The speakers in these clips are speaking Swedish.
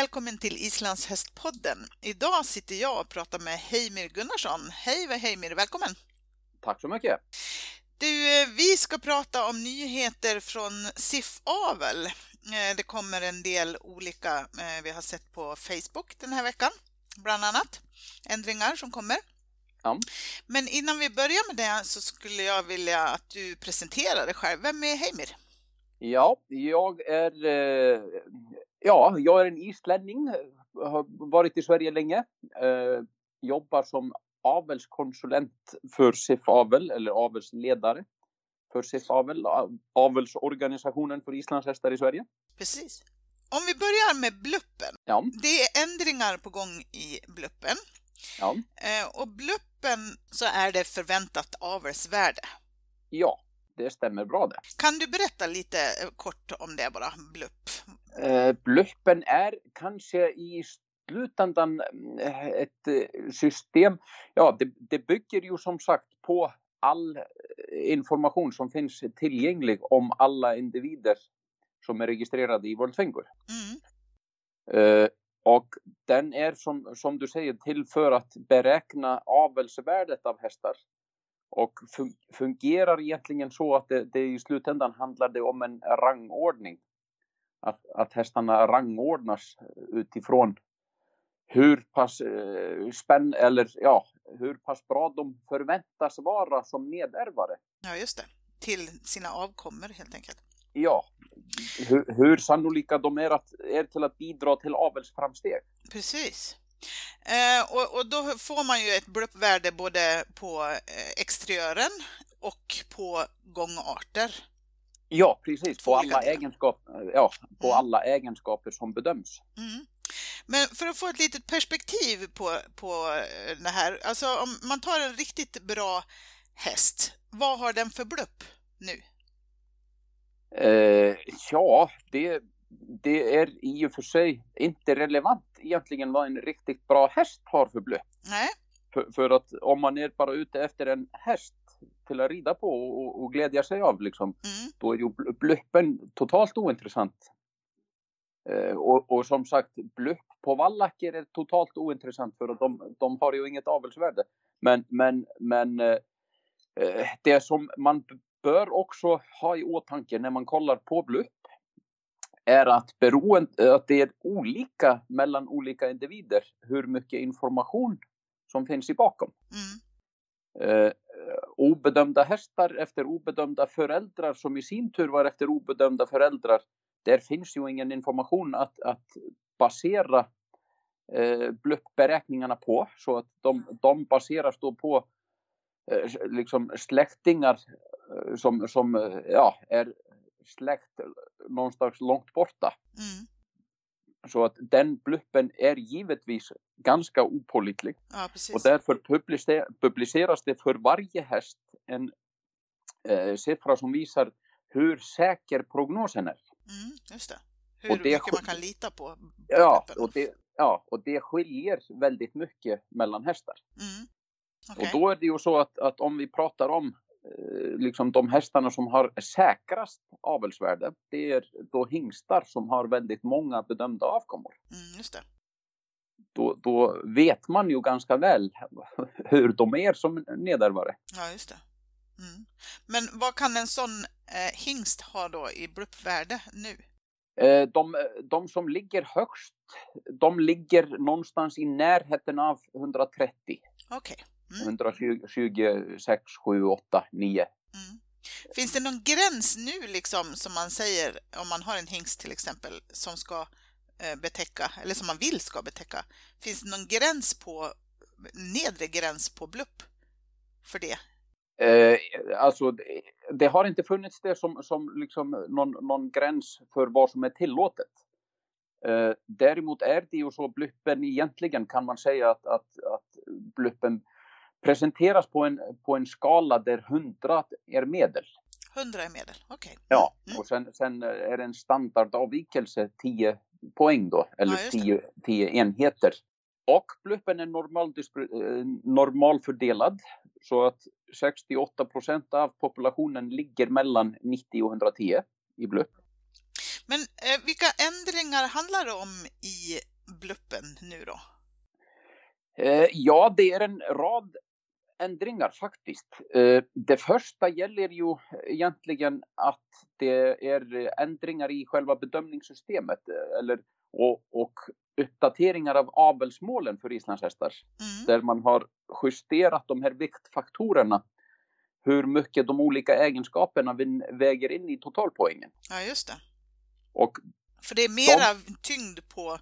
välkommen till Islands hästpodden. Idag sitter jag och pratar med Heimir Gunnarsson. Hej Heimir, välkommen! Tack så mycket! Du, eh, vi ska prata om nyheter från SIF Avel. Eh, det kommer en del olika eh, vi har sett på Facebook den här veckan, bland annat ändringar som kommer. Ja. Men innan vi börjar med det så skulle jag vilja att du presenterar dig själv. Vem är Heimir? Ja, jag är, ja, jag är en islänning, har varit i Sverige länge, jobbar som avelskonsulent för SIF Avel eller avelsledare för SIF Avel, avelsorganisationen för islandshästar i Sverige. Precis. Om vi börjar med bluppen. Ja. Det är ändringar på gång i bluppen. Ja. Eh, och bluppen så är det förväntat avelsvärde. Ja, det stämmer bra det. Kan du berätta lite eh, kort om det bara, blupp? Eh, bluppen är kanske i slutändan eh, ett eh, system, ja det, det bygger ju som sagt på all information som finns tillgänglig om alla individer som är registrerade i World Finger. Mm. Uh, och den är som, som du säger till för att beräkna avelsvärdet av hästar. Och fun fungerar egentligen så att det, det i slutändan handlar det om en rangordning. Att, att hästarna rangordnas utifrån hur pass eh, spänn eller ja, hur pass bra de förväntas vara som nedärvare. Ja, just det. Till sina avkommor helt enkelt. Ja, hur, hur sannolika de är, att, är till att bidra till avelsframsteg. Precis. Eh, och, och, då får man ju ett bluppvärde både på eh, exteriören och på gångarter. Ja, precis. På alla, egenskap, ja, på mm. alla egenskaper som bedöms. Mm. Men för att få ett litet perspektiv på, på eh, det här, alltså om man tar en riktigt bra häst, vad har den för blupp nu? Eh, ja, det, det är i och för sig inte relevant egentligen vad en riktigt bra häst har för blupp. Nej. För, för att om man är bara ute efter en häst till att rida på och, och glädja sig av liksom, mm. då är ju bluppen totalt ointressant. Eh, och, och, som sagt, blupp på vallacker är totalt ointressant för att de, de har ju inget avelsvärde. Men, men, men eh, eh, det som man bör också ha i åtanke när man kollar på blupp är att, beroende, att det är olika mellan olika individer hur mycket information som finns i bakom. Mm. Eh, Eh, obedömda hästar efter obedömda föräldrar som i sin tur var efter obedömda föräldrar där finns ju ingen information att, att basera eh, bluppberäkningarna på. Så att de, de baseras då på eh, liksom släktingar eh, som, som eh, ja, är släkt någonstans långt borta. Mm. Så att den bluppen är givetvis ganska opålitlig. Ja, och därför publiceras det för varje häst en eh, siffra som visar hur säker prognosen är. Mm, just det. Hur och det mycket man kan lita på. Ja och, det, ja, och det skiljer väldigt mycket mellan hästar. Mm. Okay. Och då är det ju så att, att om vi pratar om liksom de hästarna som har säkrast avelsvärde, det är då hingstar som har väldigt många bedömda avkommor. Mm, just det. Då, då vet man ju ganska väl hur de är som nedärvare. Ja, just det. Mm. Men vad kan en sån eh, hingst ha då i bluppvärde nu? Eh, de, de, som ligger högst, de ligger någonstans i närheten av 130. Okej. Okay. Mm. 126, 7, 8, 9. Mm. Finns det någon gräns nu liksom som man säger om man har en hingst till exempel som ska eh, betäcka eller som man vill ska betäcka? Finns det någon gräns på nedre gräns på blupp för det? Eh, alltså, det, det, har inte funnits det som, som liksom någon, någon gräns för vad som är tillåtet. Eh, däremot är det ju så bluppen egentligen kan man säga att, att, att bluppen presenteras på en, på en skala där 100 är medel. 100 är medel, okej. Okay. Ja, mm. och sen, sen är det en standardavvikelse 10 poäng då, eller ja, 10, 10 enheter. Och bluppen är normal, eh, normalfördelad så att 68 procent av populationen ligger mellan 90 och 110 i blupp. Men eh, vilka ändringar handlar det om i bluppen nu då? Eh, ja, det är en rad ändringar faktiskt. Eh, det första gäller ju egentligen att det är ändringar i själva bedömningssystemet eller, och, och uppdateringar av avelsmålen för islandshästar. Mm. Där man har justerat de här viktfaktorerna. Hur mycket de olika egenskaperna väger in i totalpoängen. Ja, just det. Och för det är mera de... tyngd på eh,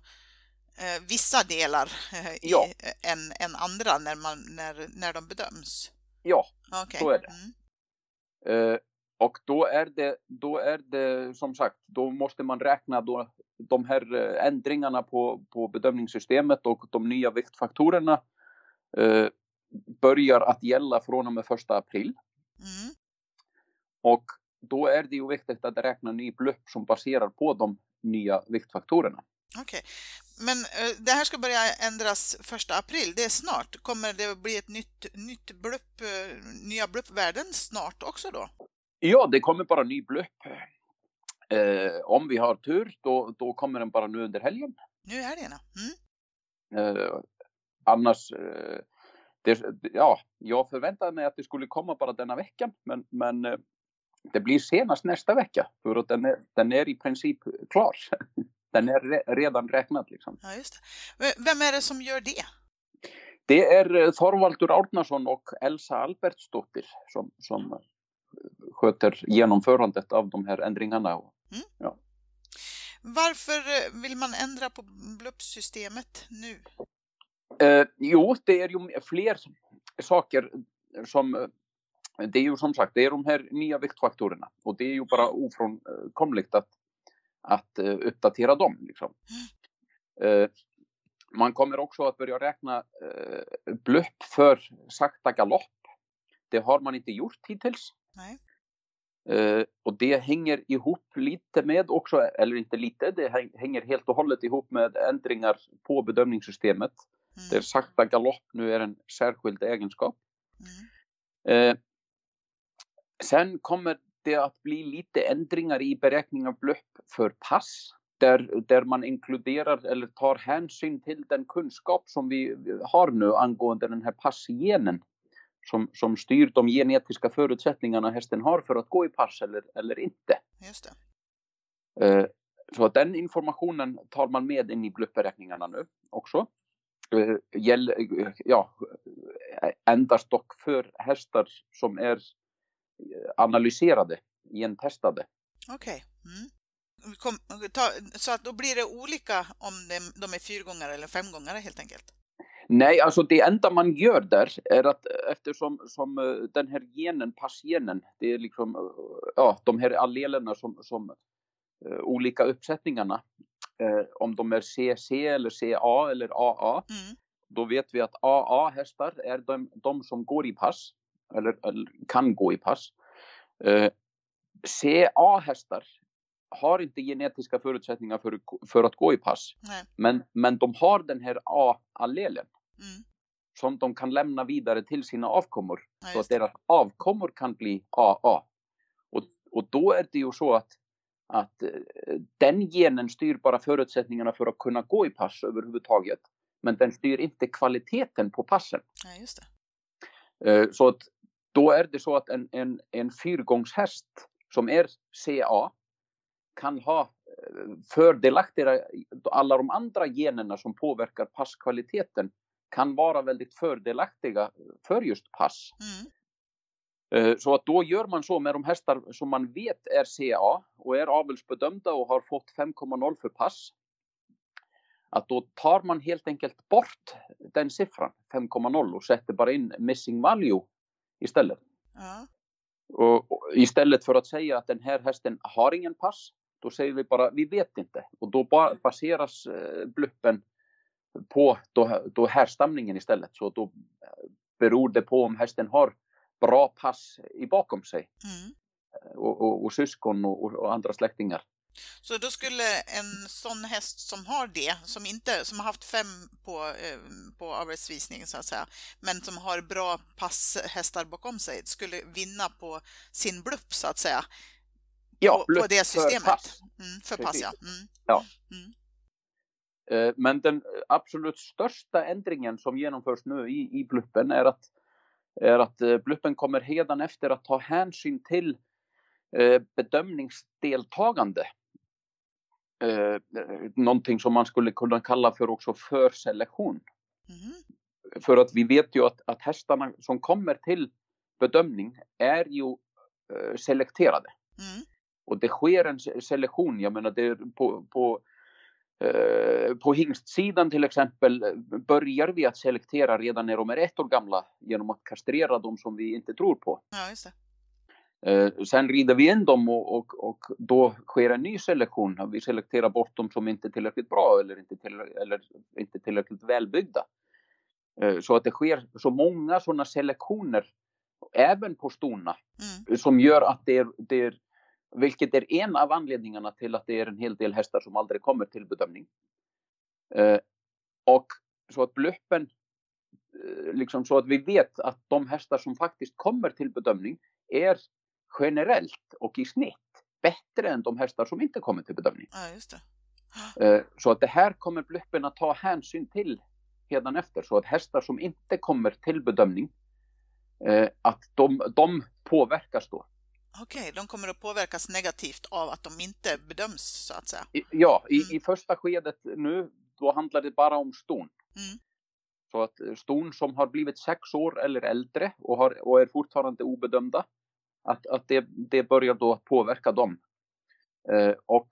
vissa delar eh, i, ja. än, än andra när, man, när, när de bedöms? Ja, okay. så är det. Mm. Eh, och då är det, då är det som sagt, då måste man räkna då de här eh, ändringarna på, på bedömningssystemet och de nya viktfaktorerna eh, börjar att gälla från och med första april. Mm. Och då är det ju viktigt att räkna ny blupp som baserar på de nya viktfaktorerna. Okej, okay. Men uh, det här ska börja ändras första april, det är snart. Kommer det bli ett nytt, nytt blupp, uh, nya bluppvärden snart också då? Ja, det kommer bara ny blupp. Uh, om vi har tur, då, då kommer den bara nu under helgen. Nu är helgen, mm. Annars, det, ja, jag förväntade mig att det skulle komma bara denna veckan, men, men det blir senast nästa vecka för att den är, den är i princip klar. Den är re, redan räknad. Liksom. Ja, just det. Vem är det som gör det? Det är eh, Thorvaldur Árnason och Elsa Albertsdottir som, som eh, sköter genomförandet av de här ändringarna. Mm. Ja. Varför eh, vill man ändra på BLUP-systemet nu? Eh, jo, det är ju fler saker som det är ju som sagt, det är de här nya viktfaktorerna och det är ju bara ofrånkomligt att, att uh, uppdatera dem. Liksom. Uh, man kommer också att börja räkna uh, blupp för sakta galopp. Det har man inte gjort hittills. Uh, och det hänger ihop lite med också, eller inte lite, det hänger helt och hållet ihop med ändringar på bedömningssystemet. Mm. Där sakta galopp nu är en särskild egenskap. Mm. Uh, Sen kommer det att bli lite ändringar i beräkning av blupp för pass. Där, där man inkluderar eller tar hänsyn till den kunskap som vi har nu angående den här passgenen som, som styr de genetiska förutsättningarna hästen har för att gå i pass eller, eller inte. Just det. Eh, så den informationen tar man med in i bluppberäkningarna nu också. Eh, ja, endast dock för hästar som är analyserade, gentestade. Okej. Okay. Mm. Så att då blir det olika om de är fyrgångare eller femgångare helt enkelt? Nej, alltså det enda man gör där är att eftersom som eh, den här genen, passgenen, det är liksom eh, ja, de här allelerna som, som uh, olika uppsättningarna, uh, om de är CC eller CA eller AA, mm. då vet vi att AA-hästar är de, de som går i pass eller, eller kan gå i pass. Eh, CA-hästar har inte genetiska förutsättningar för, för att gå i pass. Men, men de har den här A-allelen. Mm. Som de kan lämna vidare till sina avkommor. Ja, så att deras avkommor kan bli AA. Och, och då är det ju så att, att eh, den genen styr bara förutsättningarna för att kunna gå i pass överhuvudtaget. Men den styr inte kvaliteten på passen. Ja, just det. Eh, så att då är det så att en, en, en fyrgångshäst som är CA kan ha eh, fördelaktiga, alla de andra generna som påverkar passkvaliteten kan vara väldigt fördelaktiga för just pass. Mm. Eh, så att då gör man så med de hästar som man vet är CA och är avelsbedömda och har fått 5,0 för pass. Att då tar man helt enkelt bort den siffran, 5,0 och sätter bara in missing value istället. Ja. Och, och, istället för att säga att den här hästen har ingen pass, då säger vi bara vi vet inte. Och då baseras eh, bluppen på då, då härstamningen istället. Så då eh, beror det på om hästen har bra pass i bakom sig. Mm. Och, och, och, syskon och, andra släktingar. Så då skulle en sån häst som har det, som inte som har haft fem på, eh, på avelsvisning så att säga, men som har bra passhästar bakom sig, skulle vinna på sin blupp så att säga. Ja, på, på det systemet. För pass. Mm, för pass ja. Mm. ja. Mm. Eh, men den absolut största ändringen som genomförs nu i, i Bluppen är att, är att eh, Bluppen kommer efter att ta hänsyn till bedömningsdeltagande. Eh, någonting som man skulle kunna kalla för också förselektion. Mm. För att vi vet ju att, att hästarna som kommer till bedömning är ju eh, selekterade. Mm. Och det sker en selektion, jag menar det på, på Eh, på hingstsidan till exempel börjar vi att selektera redan när de är ett år gamla genom att kastrera dem som vi inte tror på. Ja. Eh, sen rider vi in dem och, och, och, då sker en ny selektion. Vi selekterar bort dem som inte är tillräckligt bra eller inte, till, eller inte tillräckligt välbyggda. Eh, så att det sker så många sådana selektioner även på stona mm. som gör att det är, det är vilket är en av anledningarna till att det är en hel del hästar som aldrig kommer till bedömning. Eh, och så att blöppen, eh, liksom så att vi vet att de hästar som faktiskt kommer till bedömning är generellt och i snitt bättre än de hästar som inte kommer till bedömning. Ja, just det. Eh, så att det här kommer blöppen att ta hänsyn till efter så att hästar som inte kommer till bedömning eh, att de, de påverkas då. Okej, okay, de kommer att påverkas negativt av att de inte bedöms så att säga? Ja, i, mm. i första skedet nu, då handlar det bara om ston. Mm. Så att eh, ston som har blivit sex år eller äldre och, har, och är fortfarande obedömda, att, att det, det börjar då påverka dem. Eh, och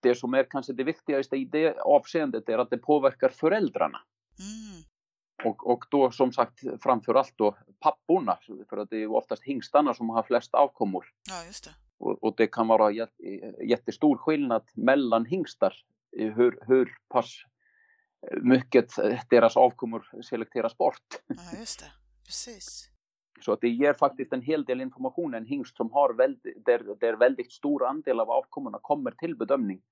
det som är kanske det viktigaste i det avseendet är att det påverkar föräldrarna. Mm. Och, och då som sagt framförallt då papporna, för att det är oftast hingstarna som har flest avkommor. Ja, just det. Och, och det kan vara jättestor skillnad mellan hingstar, hur, hur pass mycket deras avkommor selekteras bort. Ja, just det. Precis. Så att det ger faktiskt en hel del information. En hingst som har väldigt, där, där väldigt stor andel av avkommorna kommer till bedömning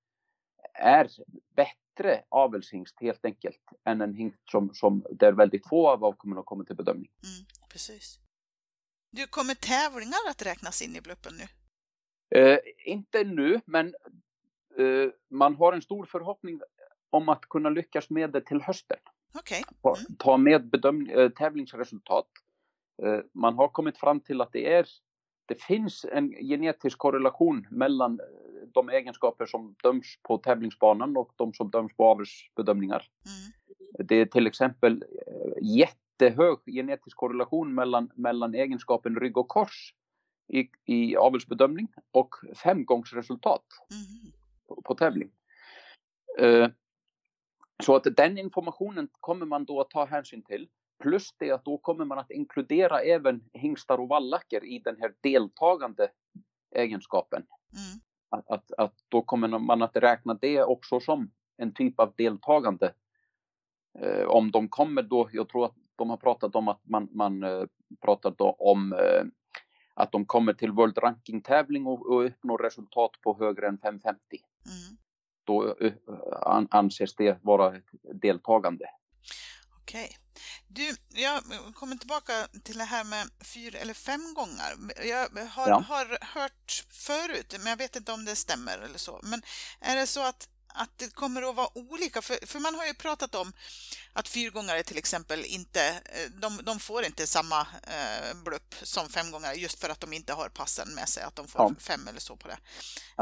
är bättre avelshingst helt enkelt än en hingst som, som där väldigt få av avkommorna kommer till bedömning. Mm, precis. Du, kommer tävlingar att räknas in i bluppen nu? Eh, inte nu, men eh, man har en stor förhoppning om att kunna lyckas med det till hösten. Okay. Mm. Ta med bedöm- äh, tävlingsresultat. Äh, man har kommit fram till att det är det finns en genetisk korrelation mellan de egenskaper som döms på tävlingsbanan och de som döms på avelsbedömningar. Mm. Det är till exempel eh, jättehög genetisk korrelation mellan, mellan egenskapen rygg och kors i, i avelsbedömning och femgångsresultat mm. på, på tävling. Så att den informationen kommer man då att ta hänsyn till. Plus det att då kommer man att inkludera även hingstar och vallacker i den här deltagande egenskapen. Mm att, att, att då kommer man att räkna det också som en typ av deltagande. Eh, om de kommer då, jag tror att de har pratat om att man, man eh, pratat om eh, att de kommer till World Ranking tävling och, och uppnår resultat på högre än 550. Mm. Då eh, an, anses det vara deltagande. Okej. Okay. Du, jag kommer tillbaka till det här med fyra eller fem gånger. Jag har, ja. har hört förut, men jag vet inte om det stämmer eller så. Men är det så att, att det kommer att vara olika? För, för man har ju pratat om att fyrgångare till exempel inte, eh, de, de får inte samma eh, blupp som femgångare just för att de inte har passen med sig, att de får ja. fem eller så på det.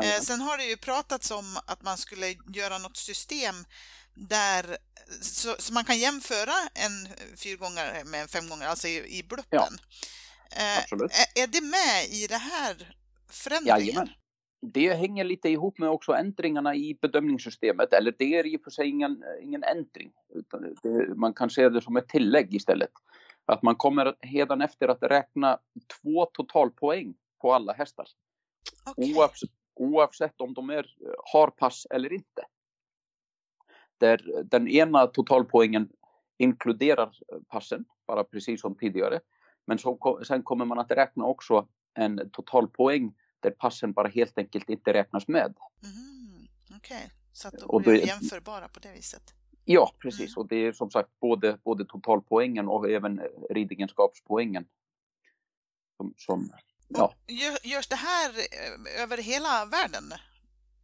Eh, sen har det ju pratats om att man skulle göra något system där så, så, man kan jämföra en fyrgångare med en femgångare, alltså i, i bluppen. Ja, eh, är, är, det med i det här förändringen? Jajamän. Det hänger lite ihop med också ändringarna i bedömningssystemet, eller det är i och för sig ingen, ingen ändring. Utan det, man kan se det som ett tillägg istället. Att man kommer hedan efter att räkna två totalpoäng på alla hästar. Okay. Oavsett, oavsett om de är, har pass eller inte där den ena totalpoängen inkluderar passen, bara precis som tidigare. Men så, sen kommer man att räkna också en totalpoäng där passen bara helt enkelt inte räknas med. Mm, Okej, okay. så att de blir jämförbara på det viset? Ja, precis. Mm. Och det är som sagt både, både totalpoängen och även ridegenskapspoängen som, som Ja. Görs det här eh, över hela världen?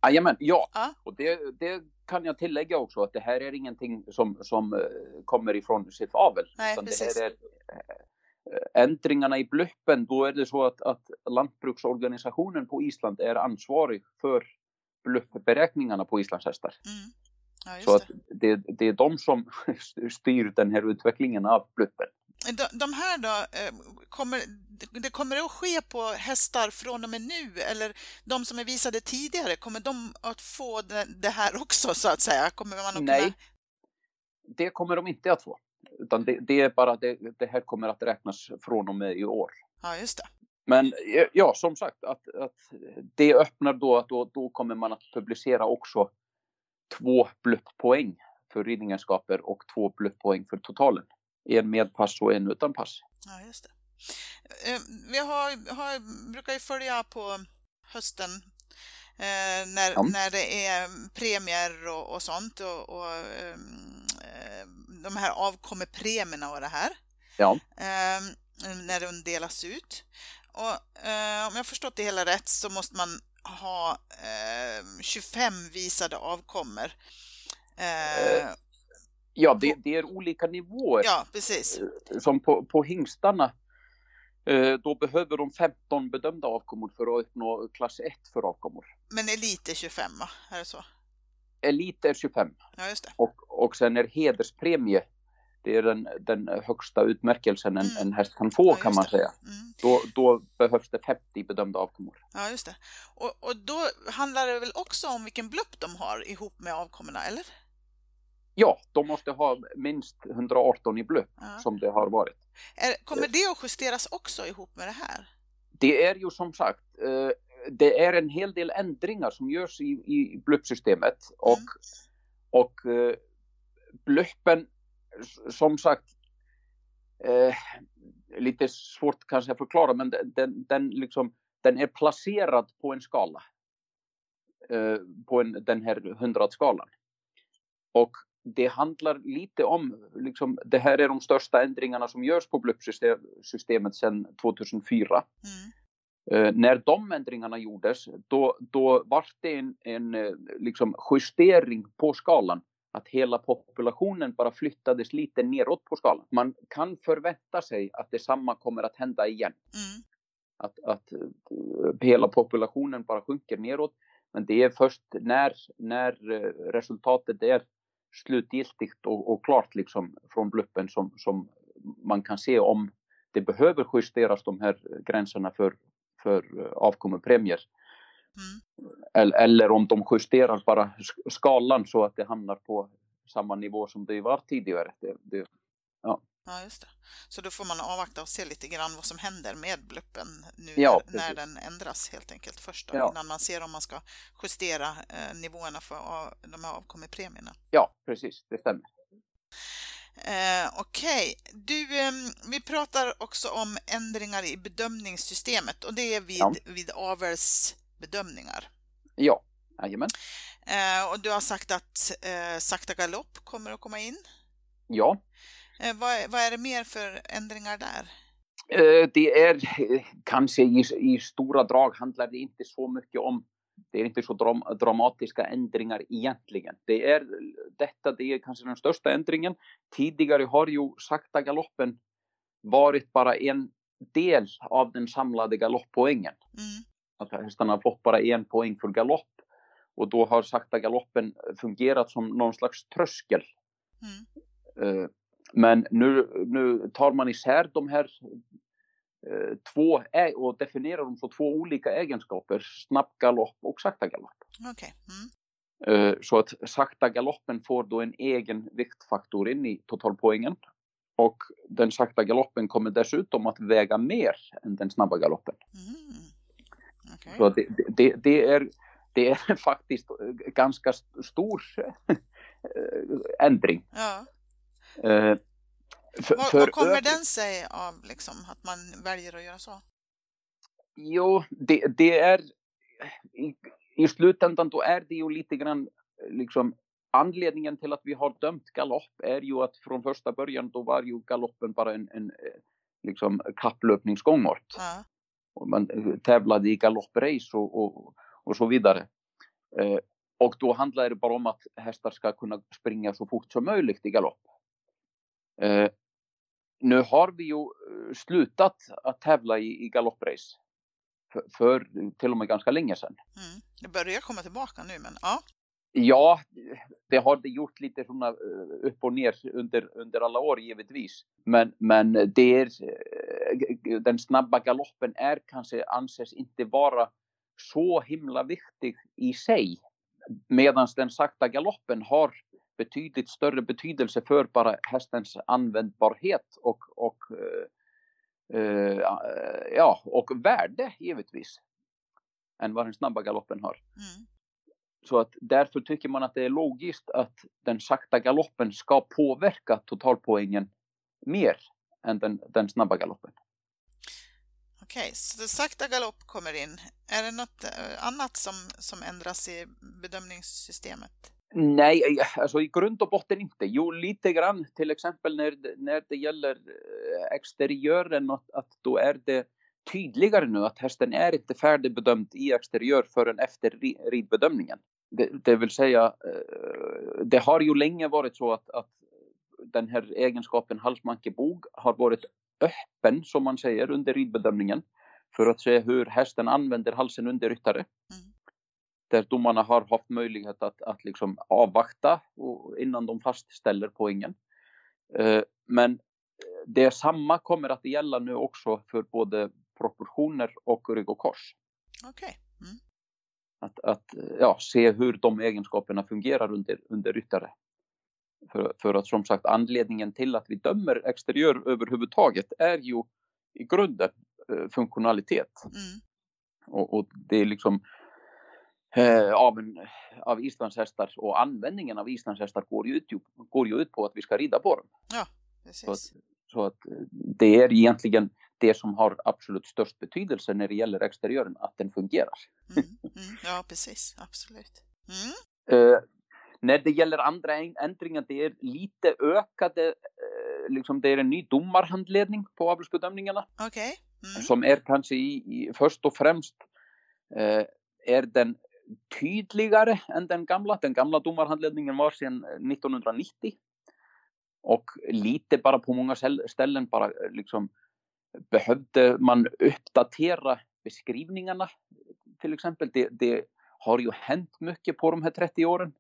Jajamän, ja. ja. Och det, det, kan jag tillägga också att det här är ingenting som, som eh, kommer ifrån sitt avel. Nej, precis. Det är, eh, ändringarna i bluppen, då är det så att, att lantbruksorganisationen på Island är ansvarig för bluppberäkningarna på islandshästar. Mm. Ja, så att det, det är de som styr den här utvecklingen av bluppen. De, de här då, eh, kommer, det kommer att ske på hästar från och med nu eller de som är visade tidigare, kommer de att få det, det här också så att säga? Kommer man att Nej, kunna... det kommer de inte att få. Utan det, det är bara det, det, här kommer att räknas från och med i år. Ja, just det. Men ja, som sagt, att, att det öppnar då att då, då kommer man att publicera också två blupppoäng för ridningenskaper och två blupppoäng för totalen en med pass och en utan pass. Ja, just det. Eh, vi har, har, brukar ju följa på hösten eh, när, ja. när det är premier och, och sånt och, och eh, de här avkommer premierna och det här. Ja. Eh, när de delas ut. Och eh, om jag förstått det hela rätt så måste man ha 25 eh, visade avkommor. Ja, det, det, är olika nivåer. Ja, precis. Eh, som på, på hingstarna, eh, då behöver de 15 bedömda avkommor för att uppnå klass 1 för avkommor. Men elit är 25, va? Är det så? Elit är 25. Ja, just det. Och, och sen är hederspremie, det är den, den högsta utmärkelsen en, mm. en häst kan få ja, kan man det. säga. Mm. Då, då behövs det 50 bedömda avkommor. Ja, just det. Och, och då handlar det väl också om vilken blupp de har ihop med avkommorna, eller? Ja, de måste ha minst 118 i blupp ja. som det har varit. Är, kommer det att justeras också ihop med det här? Det är ju som sagt, eh, det är en hel del ändringar som görs i, i bluppsystemet och, mm. och eh, bluppen som sagt eh, lite svårt kanske att förklara men den, den, liksom, den är placerad på en skala. på en, den här hundradskalan. Och det handlar lite om, liksom, det här är de största ändringarna som görs på bluppsystemet sedan 2004. Mm. Uh, när de ändringarna gjordes, då, då var det en, en eh, liksom, justering på skalan. Att hela populationen bara flyttades lite neråt på skalan. Man kan förvänta sig att detsamma kommer att hända igen. Mm. Att, att uh, hela populationen bara sjunker neråt. Men det är först när, när resultatet är slutgiltigt och, och, klart liksom från bluppen som, som man kan se om det behöver justeras de här gränserna för, för eh, avkommepremier. Mm. Eller, eller om de justerar bara skalan så att det hamnar på samma nivå som det var tidigare. Det, det, ja. Ja, just det. Så då får man avvakta och se lite grann vad som händer med bluppen nu ja, när, när, den ändras helt enkelt först då, ja. innan man ser om man ska justera eh, nivåerna för av, de här avkommepremierna. Ja, precis, det stämmer. Eh, Okej, okay. du, eh, vi pratar också om ändringar i bedömningssystemet och det är vid, ja. vid avelsbedömningar. Ja, jajamän. Eh, och du har sagt att eh, sakta galopp kommer att komma in. Ja. Eh, vad, vad är det mer för ändringar där? Eh, det är eh, kanske i, i, stora drag handlar det inte så mycket om det är inte så dram, dramatiska ändringar egentligen. Det är detta, det är kanske den största ändringen. Tidigare har ju sakta galoppen varit bara en del av den samlade galopppoängen. Mm. Att hästarna har fått bara en poäng för galopp och då har sakta galoppen fungerat som någon slags tröskel. Mm. Men nu, nu tar man isär de här eh, två och definierar dem som två olika egenskaper, snabb galopp och sakta galopp. Okay. Mm. Eh, så att sakta galoppen får då en egen viktfaktor in i totalpoängen och den sakta galoppen kommer dessutom att väga mer än den snabba galoppen. Mm. Okay. Så det, det, det, är, det är faktiskt ganska stor ändring. Ja. Eh, för, vad, för vad kommer den sig av, liksom, att man väljer att göra så? Jo, det, det är i, i, slutändan då är det ju lite grann liksom anledningen till att vi har dömt galopp är ju att från första början då var ju galoppen bara en, en liksom kapplöpningsgångart. Ja. och man tävlade i galopprace och, och, och så vidare. Eh, och då handlar det bara om att hästar ska kunna springa så fort som möjligt i galopp. Eh, nu har vi ju eh, slutat att tävla i, i galopprace för, för, till och med ganska länge sedan. Mm. Det börjar komma tillbaka nu men ja. Ja, det har det gjort lite sådana eh, upp och ner under, under alla år givetvis. Men, men det är, eh, den snabba galoppen är kanske anses inte vara så himla viktig i sig. Medan den sakta galoppen har betydligt större betydelse för bara hästens användbarhet och, och, uh, ja, och värde givetvis än vad den snabba galoppen har. Mm. Så att därför tycker man att det är logiskt att den sakta galoppen ska påverka totalpoängen mer än den, den snabba galoppen. Okej, okay, så sakta galopp kommer in. Är det något eh, annat som, som ändras i bedömningssystemet? Nej, eh, alltså i grund och botten inte. Jo, lite grann till exempel när, när det gäller eh, exteriören att, att då är det tydligare nu att hästen är inte färdigbedömd i exteriör förrän efter ridbedömningen. Det, det vill säga, eh, det har ju länge varit så att, att den här egenskapen halsmankebog har varit öppen, som man säger, under ridbedömningen för att se hur hästen använder halsen under ryttare. Mm. Där domarna har haft möjlighet att, att liksom avvakta innan de fastställer poängen. Eh, men det samma kommer att gälla nu också för både proportioner och rygg och kors. Okay. Mm. Att, att ja, se hur de egenskaperna fungerar under, under ryttare. För, för att som sagt anledningen till att vi dömer exteriör överhuvudtaget är ju i grunden eh, funktionalitet. Mm. Och, och, det är liksom eh, av, en, av islandshästar och användningen av islandshästar går ju, ut, går ju ut på att vi ska rida på dem. Ja, precis. Så att, så att det är egentligen det som har absolut störst betydelse när det gäller exteriören, att den fungerar. Mm, mm, ja, precis, absolut. Mm. Uh, när det gäller andra ändringar, det är lite ökade, uh, liksom det är en ny domarhandledning på avelsbedömningarna. Okay. Mm. Som är kanske i, i först och främst uh, är den tydligare än den gamla. Den gamla domarhandledningen var sedan 1990. Och lite bara på många ställen bara liksom behövde man uppdatera beskrivningarna till exempel. Det, det, har ju hänt mycket på de här 30 åren.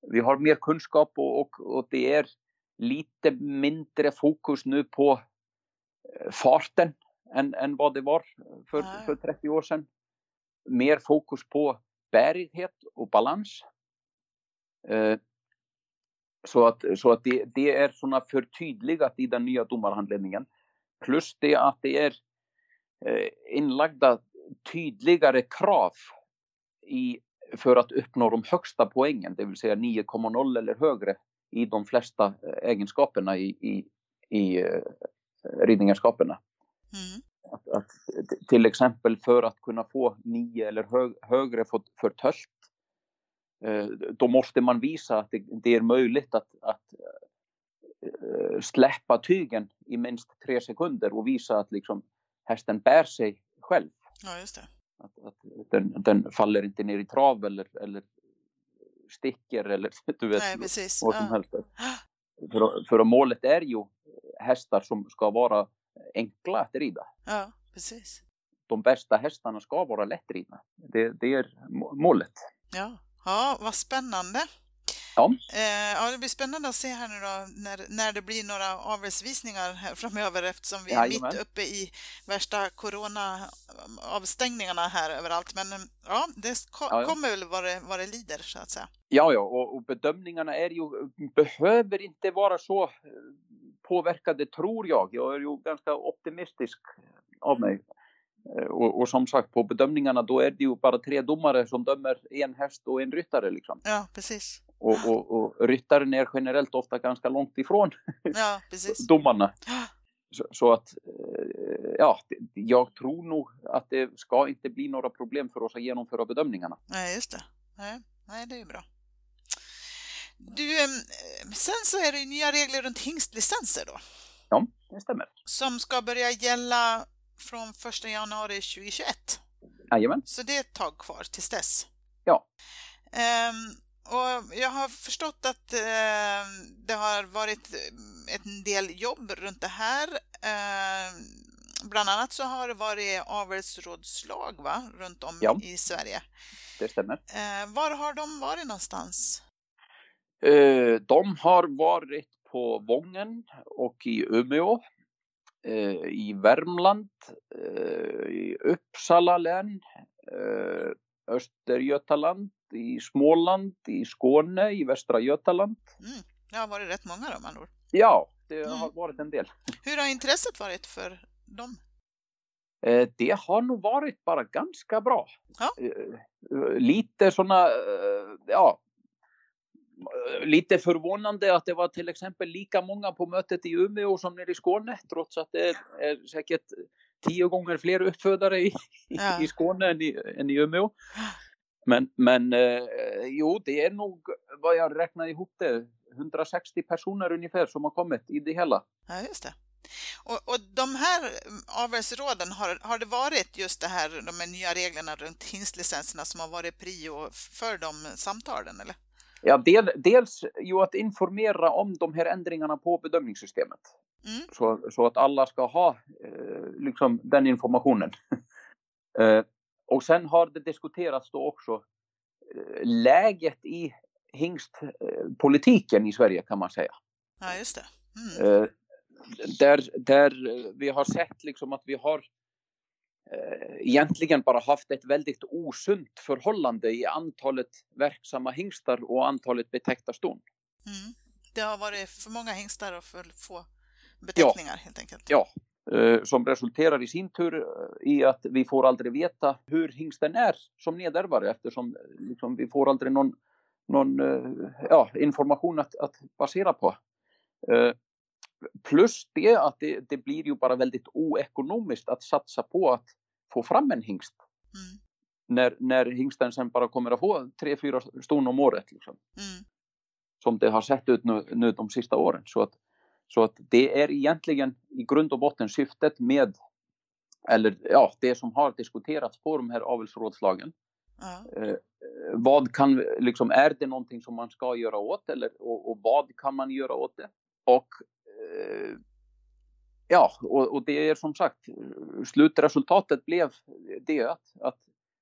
Vi har mer kunskap och, och, och det är lite mindre fokus nu på eh, farten än, än vad det var för, för 30 år sedan. Mer fokus på bärighet och balans. Eh, så att, så att det, det är sådana förtydligat i den nya domarhandledningen. Plus det att det är eh, inlagda tydligare krav i, för att uppnå de högsta poängen, det vill säga 9,0 eller högre i de flesta eh, egenskaperna i, i, i ridningenskaperna. Mm. Att, att, till exempel för att kunna få 9 eller hög, högre för, för tölt, uh, då måste man visa att det, det är möjligt att, att uh, släppa tygen i minst tre sekunder och visa att liksom hästen bär sig själv. Ja, just det. Att, att den, den, faller inte ner i trav eller, eller sticker eller du vet Nej, precis. vad som ja. helst. För, för målet är ju hästar som ska vara enkla att rida. Ja, precis. De bästa hästarna ska vara lättridna. Det, det är målet. Ja. ja, vad spännande. Ja. Eh, ja, det blir spännande att se här nu då när, när det blir några avelsvisningar här framöver eftersom vi är Jajamän. mitt uppe i värsta corona-avstängningarna här överallt. Men ja, det ko ja, ja. kommer väl vad det, vad det lider så att säga. Ja, ja, och, och bedömningarna är ju, behöver inte vara så eh, påverkade tror jag. Jag är ju ganska optimistisk av mig. Eh, och, och, som sagt, på bedömningarna då är det ju bara tre domare som dömer en häst och en ryttare. Liksom. Ja, precis. Och, och, och ryttaren är generellt ofta ganska långt ifrån ja, domarna. Så, så, att, eh, ja, jag tror nog att det ska inte bli några problem för oss att genomföra bedömningarna. Nej, just det. Nej, nej det är bra. Sen så är det nya regler runt hingstlicenser då. Ja, det stämmer. Som ska börja gälla från 1 januari 2021. Jajamän. Så det är ett tag kvar tills dess. Ja. Um, och jag har förstått att uh, det har varit en del jobb runt det här. Uh, bland annat så har det varit avelsrådslag va? runt om ja. i Sverige. Det stämmer. Uh, var har de varit någonstans? De har varit på Vången och i Umeå, i Värmland, i Uppsala län, Östergötaland, i Småland, i Skåne, i Västra Götaland. Mm. Det har varit rätt många då, man ord. Ja, det mm. har varit en del. Hur har intresset varit för dem? Eh, det har nog varit bara ganska bra. Ja. Eh, lite sådana, eh, ja, lite förvånande att det var till exempel lika många på mötet i Umeå som nere i Skåne, trots att det är säkert tio gånger fler uppfödare i, ja. i Skåne än i, än i Umeå. Men, men eh, jo, det är nog vad jag räknar ihop det, 160 personer ungefär som har kommit i det hela. Ja, just det. Och, och de här avelsråden, har, har det varit just det här, de nya reglerna runt hingstlicenserna som har varit prio för de samtalen, eller? Ja, del, dels ju att informera om de här ändringarna på bedömningssystemet. Mm. Så, så att alla ska ha eh, liksom den informationen. eh, och sen har det diskuterats då också eh, läget i hingstpolitiken i Sverige kan man säga. Ja, just det. Mm. Eh, där, där vi har sett liksom att vi har eh, egentligen bara haft ett väldigt osunt förhållande i antalet verksamma hingstar och antalet betäckta ston. Mm. Det har varit för många hingstar och för få beteckningar ja. helt enkelt. Ja, eh, som resulterar i sin tur eh, i att vi får aldrig veta hur hingsten är som nedärvare eftersom liksom, vi får aldrig någon, någon eh, ja, information att, att basera på. Plus det att det, det, blir ju bara väldigt oekonomiskt att satsa på att få fram en hingst. Mm. När, när hingsten sen bara kommer att få tre, fyra ston om året. Liksom. Mm. Som det har sett ut nu, nu de sista åren. Så att så att det är egentligen i grund och botten syftet med, eller ja, det som har diskuterats på de här avelsrådslagen. Ja. Eh, vad kan, liksom, är det någonting som man ska göra åt eller, och, och vad kan man göra åt det? Och eh, ja, och, och, det är som sagt, slutresultatet blev det att, att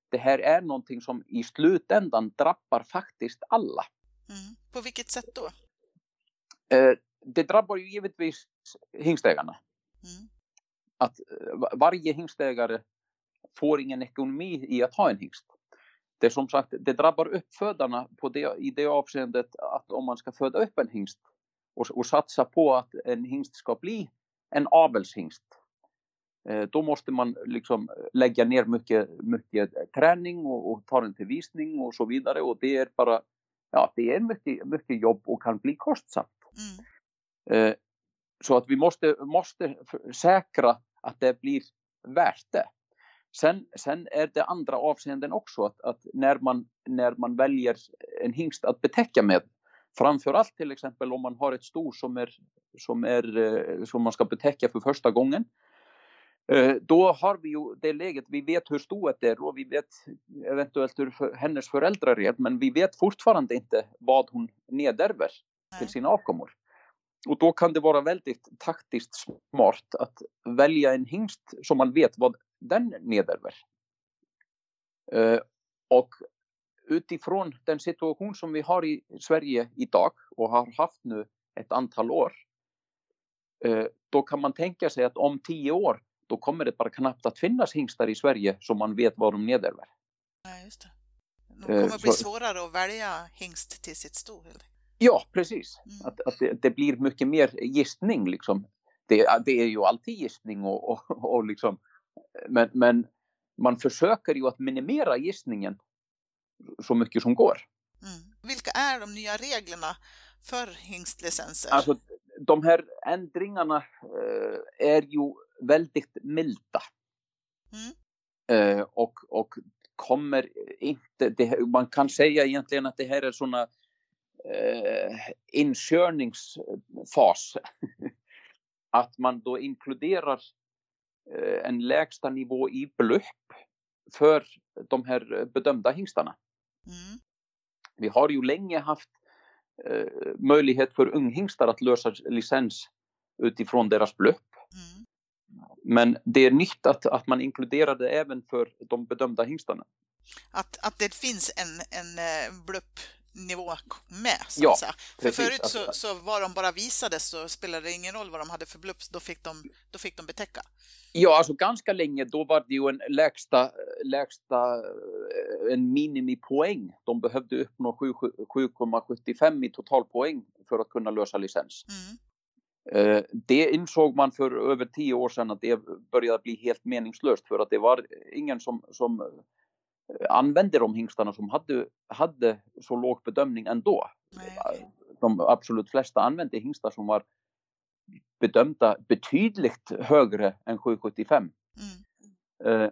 det här är någonting som i slutändan drabbar faktiskt alla. Mm. På vilket sätt då? Eh, det drabbar ju givetvis hingstägarna. Mm. Att eh, varje hingstägare får ingen ekonomi i att ha en hingst. Det är som sagt, det drabbar uppfödarna på det, i det avseendet att om man ska föda upp en hingst och, och satsa på att en hingst ska bli en avelshingst. Eh, då måste man liksom lägga ner mycket, mycket träning och, och ta den till visning och så vidare och det är bara, ja det är mycket, mycket jobb och kan bli kostsamt. Mm. Eh, så att vi måste, måste säkra att det blir värt det. Sen, sen är det andra avseenden också att, att, när, man, när man väljer en hingst att betäcka med, framförallt till exempel om man har ett sto som, är, som, är, eh, som man ska betäcka för första gången, eh, då har vi ju det läget, vi vet hur stoet är och vi vet eventuellt hur hennes föräldrar är, men vi vet fortfarande inte vad hon nedärver till sina avkommor. Och då kan det vara väldigt taktiskt smart att välja en hingst som man vet vad den nedärver. Uh, och utifrån den situation som vi har i Sverige idag och har haft nu ett antal år, då kan man tänka sig att om tio år då kommer det bara knappt att finnas hingstar i Sverige som man vet vad de nedärver. Ja, just det. De kommer uh, bli svårare att välja hingst till sitt sto. Ja, precis. Mm. Att, att det, det, blir mycket mer gissning liksom. Det, det är ju alltid gissning och, och, och liksom, men, men man försöker ju att minimera gissningen så mycket som går. Mm. Vilka är de nya reglerna för hingstlicenser? Alltså, de här ändringarna eh, är ju väldigt milda. Mm. Eh, och, och kommer inte, det, man kan säga egentligen att det här är sådana eh, inkörningsfas. att man då inkluderar eh, en lägsta nivå i blupp för de här bedömda hingstarna. Mm. Vi har ju länge haft möjlighet för unghingstar att lösa licens utifrån deras blupp. Mm. Men det är nytt att, att man inkluderar det även för de bedömda hingstarna. Att, att det finns en, en eh, blupp nivå med. Så ja, För förut så, så var de bara visade så spelade det ingen roll vad de hade för blups, då fick de, då fick de betäcka. Ja, alltså ganska länge då var det ju en lägsta, lägsta eh, en minimipoäng. De behövde uppnå 7,75 i totalpoäng för att kunna lösa licens. Mm. Eh, det insåg man för över tio år sedan att det började bli helt meningslöst för att det var ingen som, som använde de hingstarna som hade, hade så låg bedömning ändå. Nej. De absolut flesta använde hingstar som var bedömda betydligt högre än 775. Mm. Eh,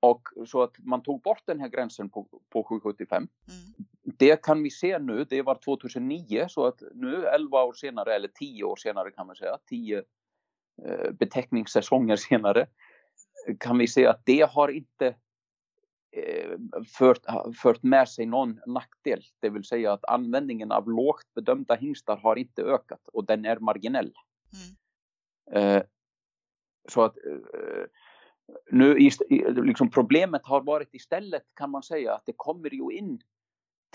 och så att man tog bort den här gränsen på, på 775. Mm. Det kan vi se nu, det var 2009 så att nu 11 år senare eller 10 år senare kan man säga, 10 eh, beteckningssäsonger senare kan vi se att det har inte Eh, fört, fört med sig någon nackdel. Det vill säga att användningen av lågt bedömda hingstar har inte ökat och den är marginell. Mm. Eh, så att eh, nu liksom problemet har varit istället kan man säga att det kommer ju in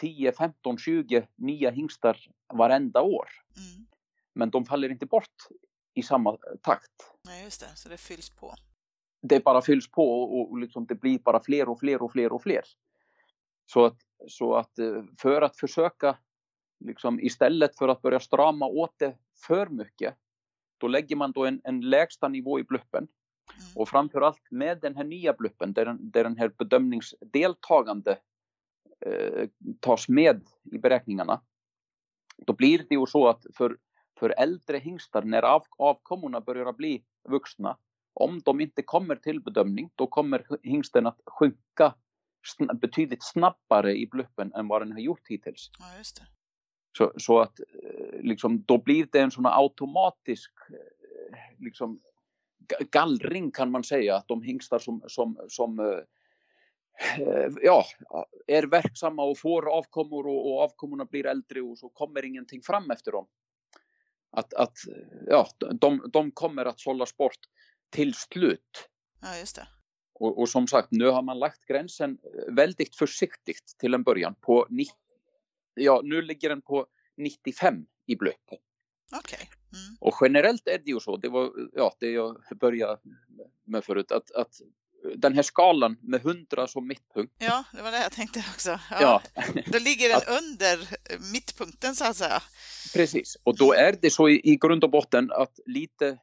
10, 15, 20 nya hingstar varenda år. Mm. Men de faller inte bort i samma takt. Nej, just det, så det fylls på det bara fylls på och, liksom det blir bara fler och fler och fler och fler. Så att, så att eh, för att försöka, liksom, istället för att börja strama åt det för mycket, då lägger man då en, en lägsta nivå i bluppen. Mm. Och framförallt med den här nya bluppen där, den, där den här bedömningsdeltagande eh, tas med i beräkningarna. Då blir det ju så att för, för äldre hingstar, när av, avkommorna börjar bli vuxna, om de inte kommer till bedömning, då kommer hingsten att sjunka sn betydligt snabbare i bluppen än vad den har gjort hittills. Ja, just det. Så, så att eh, liksom, då blir det en sån automatisk eh, liksom, gallring kan man säga, att de hingstar som, som, som eh, ja, är verksamma och får avkommor och, och avkommorna blir äldre och så kommer ingenting fram efter dem. Att, att ja, de, de kommer att sållas bort till slut. Ja, just det. Och, och, som sagt, nu har man lagt gränsen eh, väldigt försiktigt till en början på ja, nu ligger den på 95 i blöt. Okej. Okay. Mm. Och generellt är det ju så, det var ja, det jag började med förut, att, att den här skalan med 100 som mittpunkt. Ja, det var det jag tänkte också. Ja, ja. Då ligger den under mittpunkten så att säga. Precis, och då är det så i, i grund och botten att lite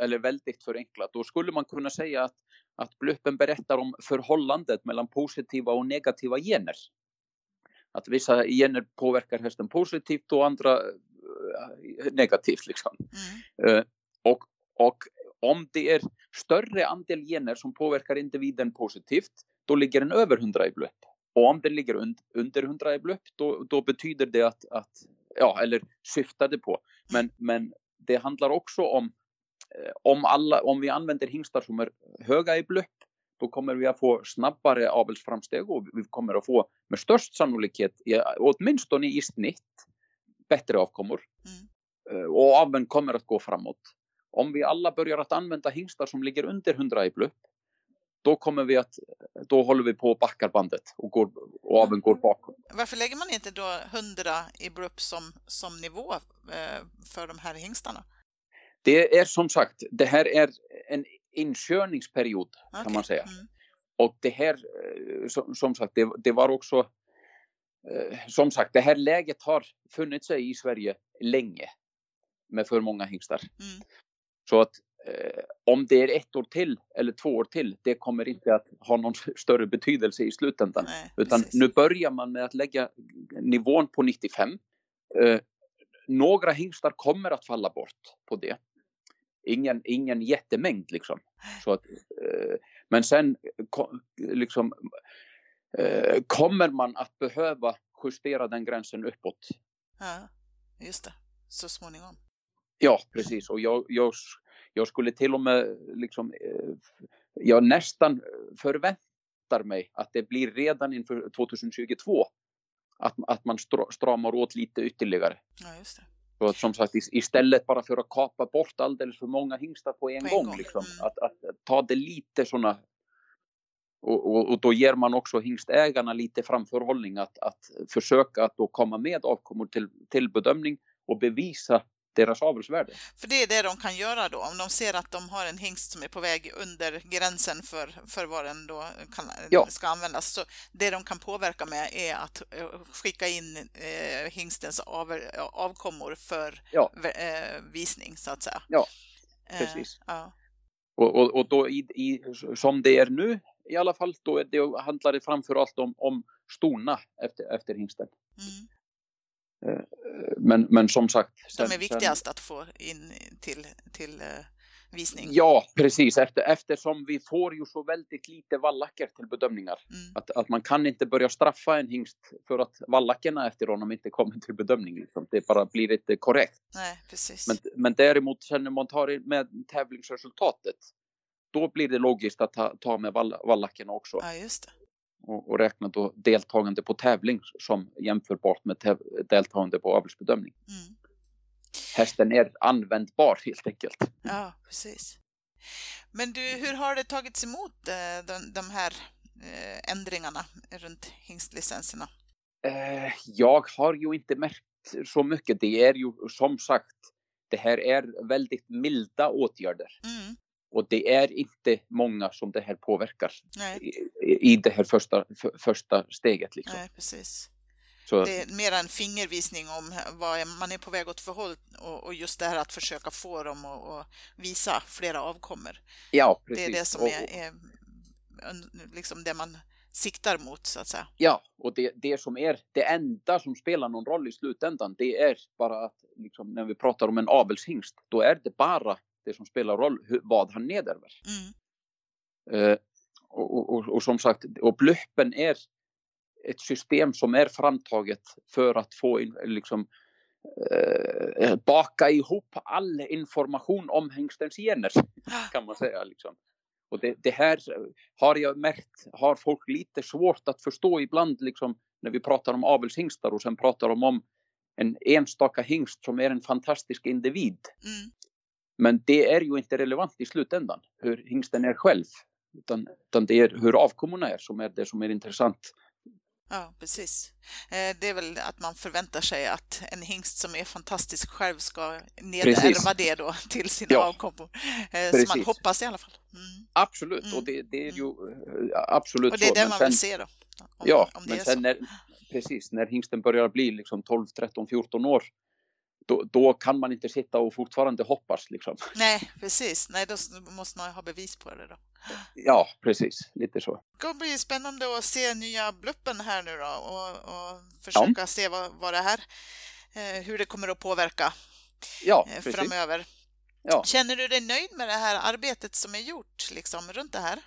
eller väldigt förenklat, då skulle man kunna säga att, att bluppen berättar om förhållandet mellan positiva och negativa gener. Att vissa gener påverkar hästen positivt och andra uh, negativt. Liksom. Mm. Uh, och, och om det är större andel gener som påverkar individen positivt, då ligger den över 100 i blupp. Och om den ligger und under 100 i blupp, då, då betyder det att, att, ja, eller syftade på. Men, men det handlar också om Eh, om, alla, om vi använder hingstar som är höga i blupp, då kommer vi att få snabbare avelsframsteg och vi kommer att få med störst sannolikhet, åtminstone i snitt, bättre avkommor. Mm. Eh, och aveln kommer att gå framåt. Om vi alla börjar att använda hingstar som ligger under 100 i blupp, då kommer vi att, då håller vi på att backa bandet och, går, och aveln går bakåt. Varför lägger man inte då 100 i blupp som, som nivå eh, för de här hingstarna? Det är som sagt, det här är en inkörningsperiod okay. kan man säga. Mm. Och det här, eh, som, som sagt, det, det, var också, eh, som sagt, det här läget har funnits sig i Sverige länge med för många hingstar. Mm. Så att eh, om det är ett år till eller två år till, det kommer inte att ha någon större betydelse i slutändan. Nej, Utan precis. nu börjar man med att lägga nivån på 95. Eh, några hingstar kommer att falla bort på det ingen, ingen jättemängd liksom. Så att, eh, men sen liksom, eh, kommer man att behöva justera den gränsen uppåt. Ja, just det. Så småningom. Ja, precis. Och jag, jag, jag skulle till och med liksom, jag nästan förväntar mig att det blir redan inför 2022 att, att man stramar åt lite ytterligare. Ja, just det. Så att, som sagt, istället bara för att kapa bort alldeles för många hingstar på en, på en gång, gång. Liksom, mm. att, att, ta det lite sådana och, och, och, då ger man också hingstägarna lite framförhållning att, att försöka att då komma med avkommor till, till bedömning och bevisa deras avelsvärde. För det är det de kan göra då, om de ser att de har en hingst som är på väg under gränsen för, för vad den då kan, ja. ska användas. Så det de kan påverka med är att eh, skicka in eh, hingstens av, avkommor för ja. eh, visning så att säga. Ja, eh, precis. Eh, ja. Och, och, och, då i, i, som det är nu i alla fall, då det, handlar det framförallt om, om stona efter, efter hingsten. Mm. Eh, men, men som sagt. Sen, De är viktigast sen, att få in till, till uh, visning. Ja, precis. Efter, eftersom vi får ju så väldigt lite vallacker till bedömningar. Mm. Att, att man kan inte börja straffa en hingst för att vallackerna efter honom inte kommer till bedömning. Liksom. Det bara blir inte korrekt. Nej, precis. Men, men däremot sen när man tar med tävlingsresultatet då blir det logiskt att ta, ta med vallackerna också. Ja, just det och, och räkna då deltagande på tävling som jämförbart med deltagande på avelsbedömning. Mm. Hästen är användbar helt enkelt. Ja, precis. Men du, hur har det tagits emot eh, de, de här eh, ändringarna runt hingstlicenserna? Eh, jag har ju inte märkt så mycket. Det är ju som sagt, det här är väldigt milda åtgärder. Mm. Och det är inte många som det här påverkar i, i det här första, för, första steget. Liksom. Nej, precis. Så, det är mer en fingervisning om vad man är på väg åt för håll och, och just det här att försöka få dem att visa flera avkommor. Ja, precis. Det är det som är, är liksom det man siktar mot så att säga. Ja, och det, det som är det enda som spelar någon roll i slutändan, det är bara att liksom, när vi pratar om en avelshingst, då är det bara det som spelar roll vad han nedärver. Mm. Uh, och, och, och, som sagt, och blöppen är ett system som är framtaget för att få in, liksom, uh, baka ihop all information om hängstens gener kan man säga. Liksom. Och det, det, här har jag märkt, har folk lite svårt att förstå ibland liksom, när vi pratar om avelshingstar och sen pratar de om en enstaka hingst som är en fantastisk individ. Mm. Men det är ju inte relevant i slutändan, hur hingsten är själv. Utan, utan det är hur avkommorna är som är det som är intressant. Ja, precis. Eh, det är väl att man förväntar sig att en hingst som är fantastisk själv ska nedärva det då till sina ja. avkommor. Eh, så man hoppas i alla fall. Mm. Absolut, mm. och det, det, är ju mm. eh, absolut Och det är det man sen, vill se då. Om, ja, om men sen när, precis, när hingsten börjar bli liksom 12, 13, 14 år då, då, kan man inte sitta och fortfarande hoppas. Liksom. Nej, precis. Nej, då måste man ha bevis på det då. Ja, precis. Lite så. Det kommer bli spännande att se nya bluppen här nu då och, och försöka ja. se vad, vad det här, eh, hur det kommer att påverka ja, eh, framöver. Ja. Känner du dig nöjd med det här arbetet som är gjort liksom, runt det här?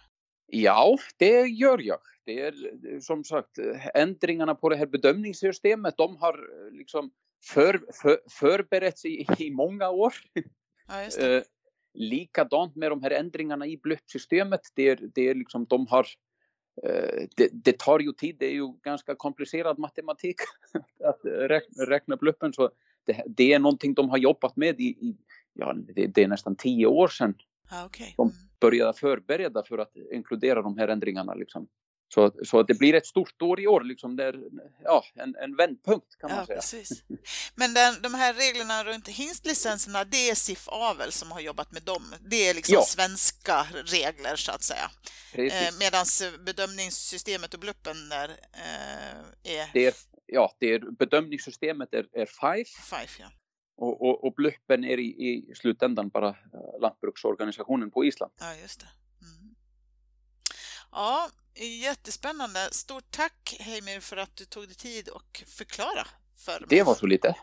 Ja, det gör jag. Det är som sagt ändringarna på det här bedömningssystemet. De har liksom för, för, förberetts i, i många år. Ja, eh, likadant med de här ändringarna i blötsystemet. Det är, det är liksom, de har, eh, det, det, tar ju tid, det är ju ganska komplicerad matematik att räkna, räkna blöppen. Så det, det, är någonting de har jobbat med i, i ja, det, det, är nästan tio år sedan. Ah, okay. De mm. började förbereda för att inkludera de här ändringarna. Liksom. Så, så det blir ett stort år i år, liksom där, ja, en, en vändpunkt kan man ja, säga. Precis. Men den, de här reglerna runt hingstlicenserna, det är SIF Avel som har jobbat med dem. Det är liksom ja. svenska regler så att säga. Eh, Medan bedömningssystemet och bluppen där eh, är... Det är... Ja, det är, bedömningssystemet är, är FIFE. FIFE ja. Och, och, och bluppen är i, i slutändan bara eh, lantbruksorganisationen på Island. Ja, just det. Ja, Jättespännande. Stort tack Heimir för att du tog dig tid och förklara för mig. Det var så lite.